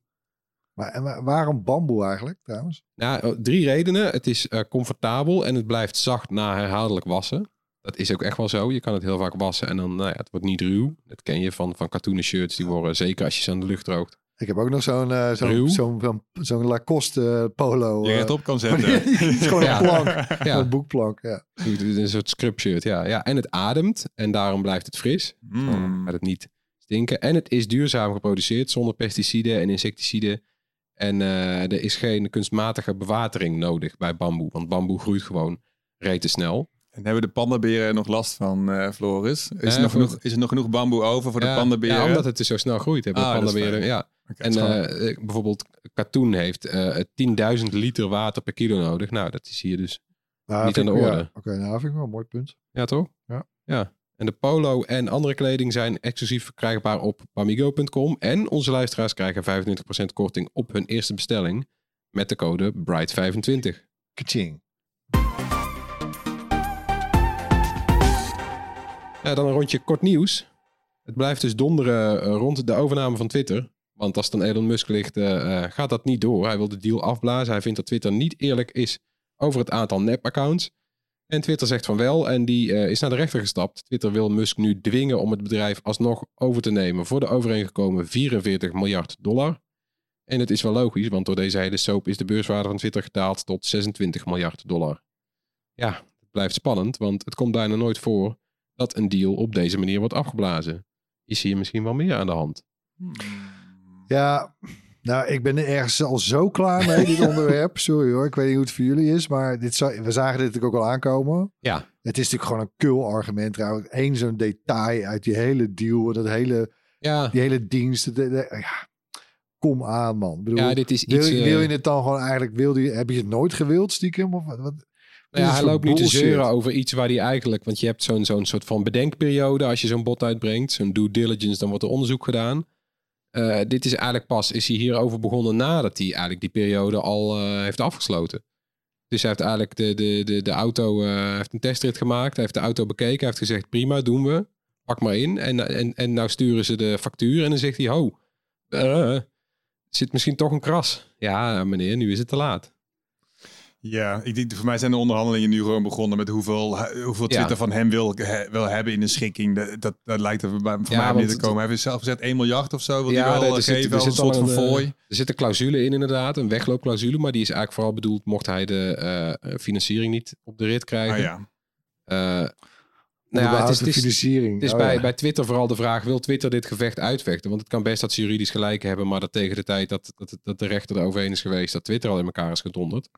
Maar en wa- waarom bamboe eigenlijk, trouwens? Nou, eh, drie redenen. Het is eh, comfortabel en het blijft zacht na herhaaldelijk wassen. Dat is ook echt wel zo. Je kan het heel vaak wassen en dan, nou ja, het wordt niet ruw. Dat ken je van, van katoenen shirts. Die worden, zeker als je ze aan de lucht droogt. Ik heb ook nog zo'n Ruw? zo'n zo'n zo'n zo'n Lacoste polo. Je eh, rechtop kan [laughs] het zetten. is gewoon Ja. een plank. Ja. Een boekplank, ja. Een soort scrub shirt, ja. ja. En het ademt en daarom blijft het fris. Mm. Dan gaat het niet stinken. En het is duurzaam geproduceerd zonder pesticiden en insecticiden. En eh, er is geen kunstmatige bewatering nodig bij bamboe. Want bamboe groeit gewoon rete snel. En hebben de pandaberen nog last van, eh, Floris? Is, Eh, er nog voor- genoeg, is er nog genoeg bamboe over voor de ja, pandaberen? Ja, omdat het dus zo snel groeit. Hebben de Ah, is pandaberen, ja. En eh, eh, bijvoorbeeld katoen heeft eh 10.000 liter water per kilo nodig. Nou, dat is hier dus Nou, Niet aan de orde. ja, Oké, nou vind ik wel een mooi punt. Ja, toch? Ja. ja. En de polo en andere kleding zijn exclusief verkrijgbaar op bamigo.com. En onze luisteraars krijgen 25% korting op hun eerste bestelling met de code BRIGHT25. Kaching. Ja, dan een rondje kort nieuws. Het blijft dus donderen eh, rond de overname van Twitter. Want als het aan Elon Musk ligt, eh, eh, gaat dat niet door. Hij wil de deal afblazen. Hij vindt dat Twitter niet eerlijk is over het aantal nep-accounts. En Twitter zegt van wel en die eh, is naar de rechter gestapt. Twitter wil Musk nu dwingen om het bedrijf alsnog over te nemen voor de overeengekomen 44 miljard dollar. En het is wel logisch, want door deze hele soap is de beurswaarde van Twitter gedaald tot 26 miljard dollar. Ja, blijft spannend, want het komt bijna nooit voor dat een deal op deze manier wordt afgeblazen. Is hier misschien wel meer aan de hand? Ja, nou, ik ben er ergens al zo klaar mee, dit [laughs] onderwerp. Sorry hoor, ik weet niet hoe het voor jullie is, maar dit we zagen dit natuurlijk ook al aankomen. Ja. Het is natuurlijk gewoon een kul argument trouwens. Eén zo'n detail uit die hele deal, dat hele, Ja, die hele dienst. de- de- ja, kom aan man. Ik bedoel, ja dit is wil, iets... je- eh, wil je het dan gewoon eigenlijk, wil je, heb je het nooit gewild stiekem? Of wat? Nou ja, hij loopt nu te zeuren over iets waar hij eigenlijk... Want je hebt zo'n zo'n soort van bedenkperiode als je zo'n bot uitbrengt. Zo'n due diligence, dan wordt er onderzoek gedaan. Eh, dit is eigenlijk pas, is hij hierover begonnen nadat hij eigenlijk die periode al eh, heeft afgesloten. Dus hij heeft eigenlijk de, de, de, de auto, eh, heeft een testrit gemaakt. Hij heeft de auto bekeken. Hij heeft gezegd, prima, doen we. Pak maar in. En, en, en nou sturen ze de factuur en dan zegt hij, ho, zit misschien toch een kras. Ja, meneer, nu is het te laat. Ja, ik denk, voor mij zijn de onderhandelingen nu gewoon begonnen met hoeveel, hoeveel Ja. Twitter van hem wil, he- wil hebben in een schikking. Dat, dat, dat lijkt er voor mij, Ja, neer want te komen. Hij heeft zelf gezegd 1 miljard of zo wil Ja, hij wel er eh, zit- geven er als een soort van eh, fooi. Er zit een clausule in inderdaad, een wegloopclausule. Maar die is eigenlijk vooral bedoeld mocht hij de eh, financiering niet op de rit krijgen. Ah, ja. Eh, Nou ja, het is, de het is, financiering. het is Oh, bij, ja. bij Twitter vooral de vraag, wil Twitter dit gevecht uitvechten? Want het kan best dat ze juridisch gelijk hebben, maar dat tegen de tijd dat, dat, dat de rechter er overheen is geweest, dat Twitter al in elkaar is gedonderd.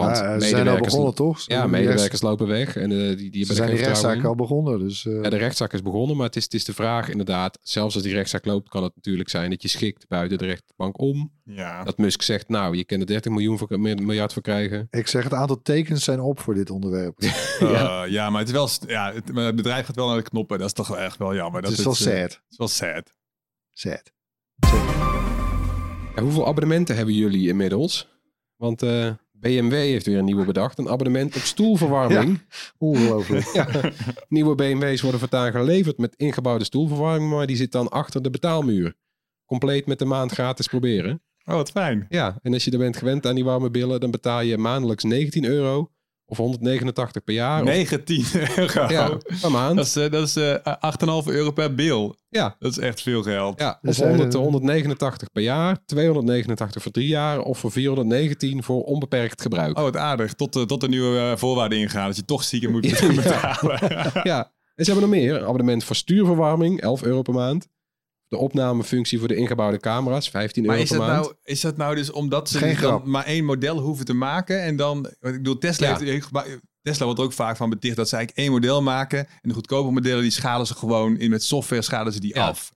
Want Ja, ze zijn al medewerkers, begonnen toch? ja, medewerkers lopen weg en eh, die, die hebben Ze zijn die vertrouwen rechtszaak al begonnen. Dus, eh, Ja, de rechtszaak is begonnen, maar het is, het is de vraag inderdaad, zelfs als die rechtszaak loopt, kan het natuurlijk zijn dat je schikt buiten de rechtbank om. Ja. Dat Musk zegt, nou, je kan er 30 miljoen voor, miljard voor krijgen. ik zeg, het aantal tekens zijn op voor dit onderwerp. [laughs] ja. ja, maar het, is wel, ja, het, maar het bedrijf gaat wel naar de knoppen. Dat is toch wel echt wel jammer. Het dat is wel eh, sad. Het is wel sad. Sad. Ja, hoeveel abonnementen hebben jullie inmiddels? Want eh, BMW heeft weer een nieuwe bedacht. Een abonnement op stoelverwarming. Ongelooflijk. Ja. Nieuwe BMW's worden voortaan geleverd met ingebouwde stoelverwarming. Maar die zit dan achter de betaalmuur. Compleet met de maand gratis proberen. Oh, wat fijn. Ja, en als je er bent gewend aan die warme billen, dan betaal je maandelijks 19 euro. Of 189 per jaar. Of, 19 euro. ja, per maand. Dat is, eh, dat is eh 8,5 euro per bil. Ja. Dat is echt veel geld. Ja, Dus, of 100, eh, 189 per jaar, 289 voor drie jaar of voor 419 voor onbeperkt gebruik. Oh, wat aardig. Tot, de tot de nieuwe eh, voorwaarden ingaan. Dat je toch stiekem moet [laughs] betalen. Ja, en ze hebben nog meer. Abonnement voor stuurverwarming, 11 euro per maand. De opnamefunctie voor de ingebouwde camera's, 15 Maar euro is per dat, maand. nou, is dat nou dus omdat ze Geen grap. maar één model hoeven te maken? En dan, ik bedoel, Tesla, Ja. heeft, Tesla wordt er ook vaak van beticht dat ze eigenlijk één model maken. En de goedkope modellen, die schalen ze gewoon in met software, schalen ze die Ja. af.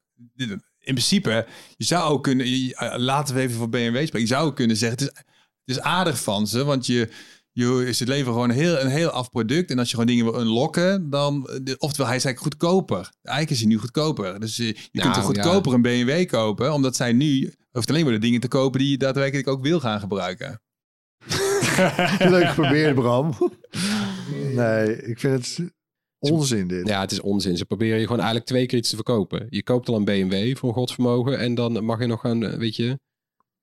In principe, je zou ook kunnen, eh, laten we even voor BMW spreken. Je zou ook kunnen zeggen, het is, het is aardig van ze, want je, je is het leven gewoon een heel, een heel af product. En als je gewoon dingen wil unlocken, dan, de- oftewel, hij is eigenlijk goedkoper. Eigenlijk is hij nu goedkoper. Dus eh, je Nou, kunt er goedkoper een BMW kopen, omdat zij nu hoeft alleen maar de dingen te kopen die je daadwerkelijk ook wil gaan gebruiken. [laughs] Leuk geprobeerd, Bram. Nee, ik vind het onzin dit. Ja, het is onzin. Ze proberen je gewoon eigenlijk twee keer iets te verkopen. Je koopt al een BMW voor een godsvermogen en dan mag je nog gaan, eh, weet je...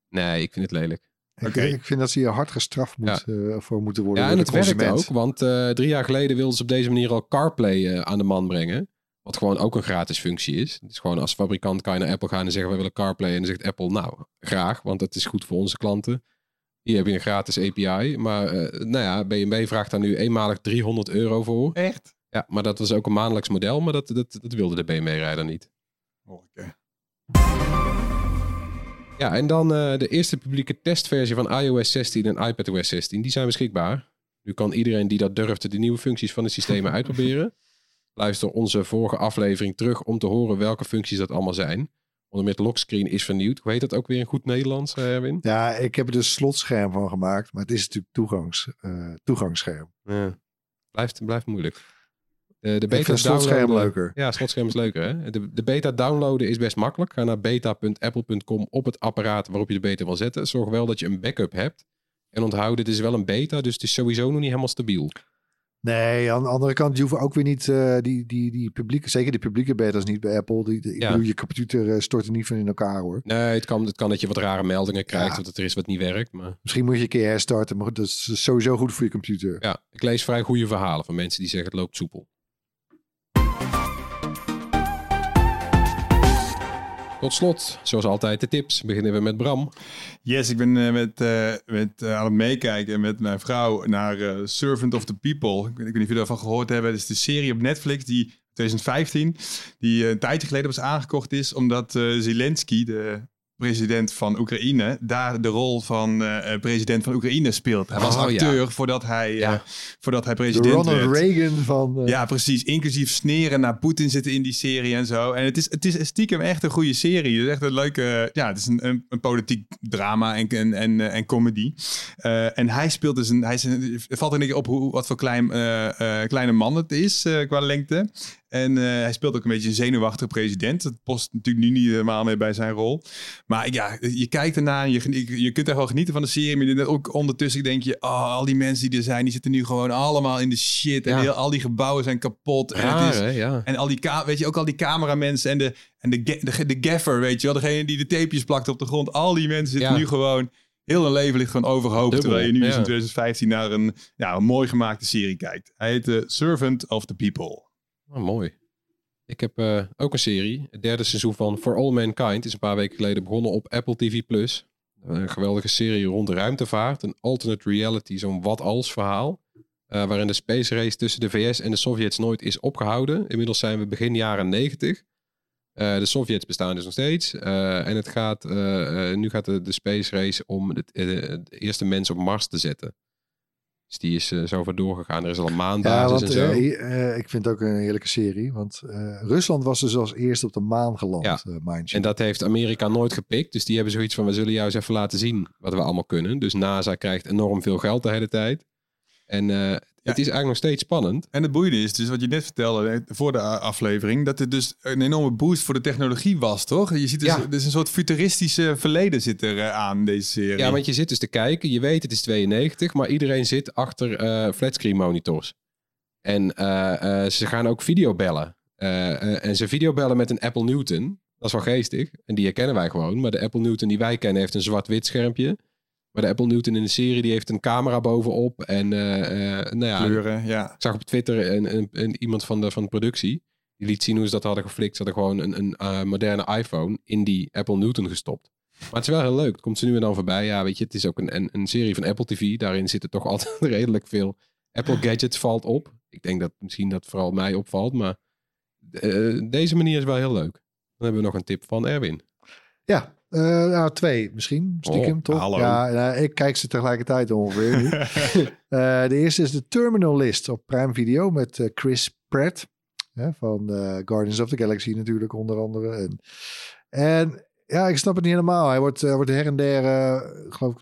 Nee, ik vind het lelijk. Ik, Oké. ik vind dat ze hier hard gestraft moet, eh, voor moeten worden. Ja, en het werkt ook, want eh, drie jaar geleden wilden ze op deze manier al CarPlay eh, aan de man brengen. Wat gewoon ook een gratis functie is. Het is gewoon als fabrikant kan je naar Apple gaan en zeggen wij willen CarPlay. En dan zegt Apple nou graag, want het is goed voor onze klanten. Hier heb je een gratis API. Maar eh, nou ja, BMW vraagt daar nu eenmalig 300 euro voor. Echt? Ja, maar dat was ook een maandelijks model, maar dat, dat, dat wilde de BMW-rijder niet. Oké. Ja, en dan eh, de eerste publieke testversie van iOS 16 en iPadOS 16. Die zijn beschikbaar. Nu kan iedereen die dat durft de nieuwe functies van de systemen [laughs] uitproberen. Luister onze vorige aflevering terug om te horen welke functies dat allemaal zijn. Onder met lockscreen is vernieuwd. Hoe heet dat ook weer in goed Nederlands, eh, Erwin? Ja, ik heb er een slotscherm van gemaakt, maar het is natuurlijk toegangs, eh, toegangsscherm. Ja. Blijft, blijft moeilijk. De, beta het slotscherm leuker. Ja, slotscherm is leuker. Hè? De, de beta downloaden is best makkelijk. Ga naar beta.apple.com op het apparaat waarop je de beta wil zetten. Zorg wel dat je een backup hebt. En onthoud, dit is wel een beta, dus het is sowieso nog niet helemaal stabiel. Nee, aan de andere kant, je hoeft ook weer niet eh, die, die, die publieke, zeker die publieke betas niet bij Apple. Die, die- ik bedoel, je computer eh, stort er niet van in elkaar hoor. Nee, het kan, het kan dat je wat rare meldingen krijgt Ja. dat er is wat niet werkt. Maar Misschien moet je een keer herstarten, maar dat is sowieso goed voor je computer. ja, ik lees vrij goede verhalen van mensen die zeggen het loopt soepel. Tot slot, zoals altijd, de tips. Beginnen we met Bram. Yes, ik ben eh, met, eh, met, eh, aan het meekijken met mijn vrouw naar Servant of the People. Ik weet, niet of jullie daarvan gehoord hebben. Het is de serie op Netflix die 2015, die een tijdje geleden was aangekocht is, omdat Zelensky, de president van Oekraïne, daar de rol van eh, eh, president van Oekraïne speelt. Hij was Oh, ja. acteur voordat, hij, Ja. eh, voordat hij De president Ronald werd. Reagan van... eh, Ja, precies. Inclusief sneren naar Poetin zitten in die serie en zo. En het is, het is stiekem echt een goede serie. Het is echt een leuke... Ja, het is een, een, een politiek drama en, en, en, en comedy. Eh, en hij speelt dus een... Hij is een het valt er een keer op hoe, wat voor klein, eh, eh, kleine man het is eh, qua lengte. En eh, hij speelt ook een beetje een zenuwachtige president. Dat past natuurlijk nu niet helemaal meer bij zijn rol. Maar ja, je kijkt ernaar en je, je kunt er wel genieten van de serie. Maar je- ook ondertussen denk je... Oh, al die mensen die er zijn, die zitten nu gewoon allemaal in de shit. En Ja. heel, al die gebouwen zijn kapot. En, Raar, het is, hè? Ja. en al die, weet je, ook al die cameramensen en de, en de, de, de gaffer, weet je wel. Degene die de tapejes plakt op de grond. Al die mensen zitten Ja. nu gewoon... Heel hun leven ligt gewoon overhoop. Dubbel, terwijl je nu in 2015 naar een, ja, een mooi gemaakte serie kijkt. Hij heet The Servant of the People. Oh, mooi. Ik heb eh, ook een serie. Het derde seizoen van For All Mankind is een paar weken geleden begonnen op Apple TV+. Een geweldige serie rond de ruimtevaart. Een alternate reality, zo'n wat-als verhaal. eh, waarin de space race tussen de VS en de Sovjets nooit is opgehouden. Inmiddels zijn we begin jaren 90. Eh, de Sovjets bestaan dus nog steeds. Eh, en het gaat, eh, eh, nu gaat de, space race om eh, de eerste mens op Mars te zetten. Dus die is eh, zo ver doorgegaan. Er is al een Ja, want en zo. eh, hier, eh, ik vind het ook een heerlijke serie. Want Rusland was dus als eerste op de maan geland, Ja. En dat heeft Amerika nooit gepikt. Dus die hebben zoiets van, we zullen jou eens even laten zien wat we allemaal kunnen. Dus NASA krijgt enorm veel geld de hele tijd. En eh, het is eigenlijk nog steeds spannend. En het boeiende is dus wat je net vertelde voor de aflevering, dat het dus een enorme boost voor de technologie was, toch? Je ziet dus, Ja. dus een soort futuristische verleden zit er eh, aan deze serie. Ja, want je zit dus te kijken. Je weet het is 92, maar iedereen zit achter eh flatscreen monitors. En ze gaan ook videobellen. En ze videobellen met een Apple Newton. Dat is wel geestig. En die herkennen wij gewoon. Maar de Apple Newton die wij kennen heeft een zwart-wit schermpje. Maar de Apple Newton in de serie die heeft een camera bovenop. En eh, eh, nou ja, kleuren, ja. Ik zag op Twitter een, een, een- iemand van de, van de productie. Die liet zien hoe ze dat hadden geflikt. Ze hadden gewoon een, een eh, moderne iPhone in die Apple Newton gestopt. Maar het is wel heel leuk. Het komt ze nu en dan voorbij. Ja, weet je, het is ook een, een, een serie van Apple TV. Daarin zitten toch [laughs] altijd redelijk veel Apple gadgets valt op. Ik denk dat misschien dat vooral mij opvalt. Maar eh, deze manier is wel heel leuk. Dan hebben we nog een tip van Erwin. Ja, nou twee misschien, stiekem Oh, toch? hallo. Ja, nou, ik kijk ze tegelijkertijd ongeveer nu. [laughs] Eh, de eerste is de Terminal List op Prime Video met eh, Chris Pratt. Hè, van Guardians of the Galaxy natuurlijk onder andere. En, en ja, ik snap het niet helemaal. Hij wordt, wordt her en der, geloof ik,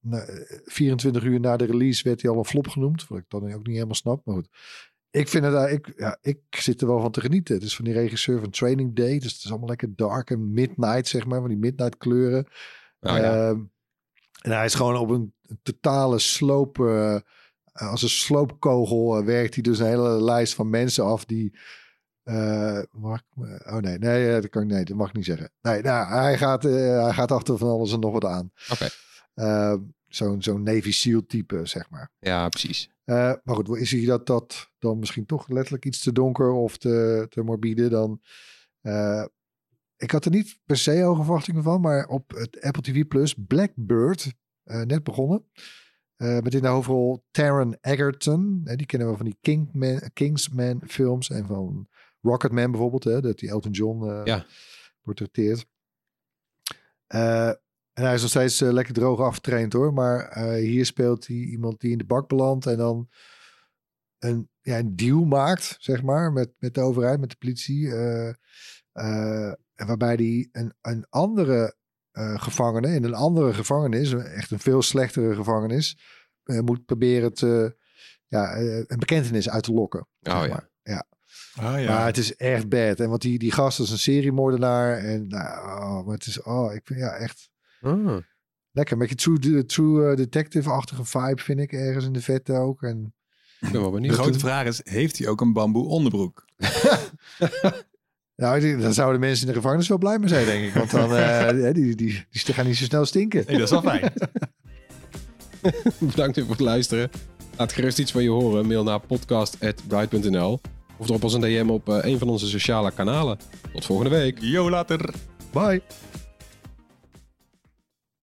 na- 24 uur na de release werd hij al een flop genoemd. Wat ik dan ook niet helemaal snap, maar goed. Ik vind het, eh, ik, ja, ik zit er wel van te genieten. Het is van die regisseur van Training Day. Dus het is allemaal lekker dark en midnight, zeg maar. Van die midnight kleuren. Nou ja. Ehm, en hij is gewoon op een totale sloop. eh, als een sloopkogel eh, werkt hij dus een hele lijst van mensen af die. mag ik, oh nee, nee, dat kan ik nee, dat mag ik niet zeggen. Nee, nou, hij gaat, hij gaat achter van alles en nog wat aan. Oké. Ehm, Zo'n zo'n Navy SEAL type, zeg maar. Ja, precies. Eh, maar goed, is hij dat, dat dan misschien toch letterlijk iets te donker of te, te morbide? Dan, eh, ik had er niet per se hoge verwachtingen van, maar op het Apple TV Plus Blackbird, eh, net begonnen. Met in de hoofdrol Taron Egerton. Die kennen we van die Kingman, Kingsman films en van Rocketman bijvoorbeeld. Hè, dat die Elton John eh Ja. portretteert. En hij is nog steeds eh, lekker droog afgetraind hoor. Maar eh, hier speelt hij iemand die in de bak belandt en dan een, ja, een deal maakt, zeg maar, met, met de overheid, met de politie. eh, eh, en waarbij hij een, een andere eh, gevangene in een andere gevangenis, echt een veel slechtere gevangenis, moet proberen te, ja, een bekentenis uit te lokken. Oh zeg ja. maar. ja. Ah, ja. Maar het is echt bad. En want die, die gast is een seriemoordenaar. En nou, oh, maar het is, oh, ik vind ja echt Ah. lekker. Een beetje true, de- true eh, detective-achtige vibe vind ik ergens in de vette ook. En Ik ben wel de grote vraag is, heeft hij ook een bamboe onderbroek? nou, [laughs] dan zouden mensen in de gevangenis wel blij mee zijn, denk ik. Want dan, eh, [laughs] die, die, die, die gaan niet zo snel stinken. Nee, dat is wel fijn. [laughs] Bedankt weer voor het luisteren. Laat gerust iets van je horen. Mail naar podcast.bright.nl of drop ons een DM op eh, een van onze sociale kanalen. Tot volgende week. Yo, later. Bye.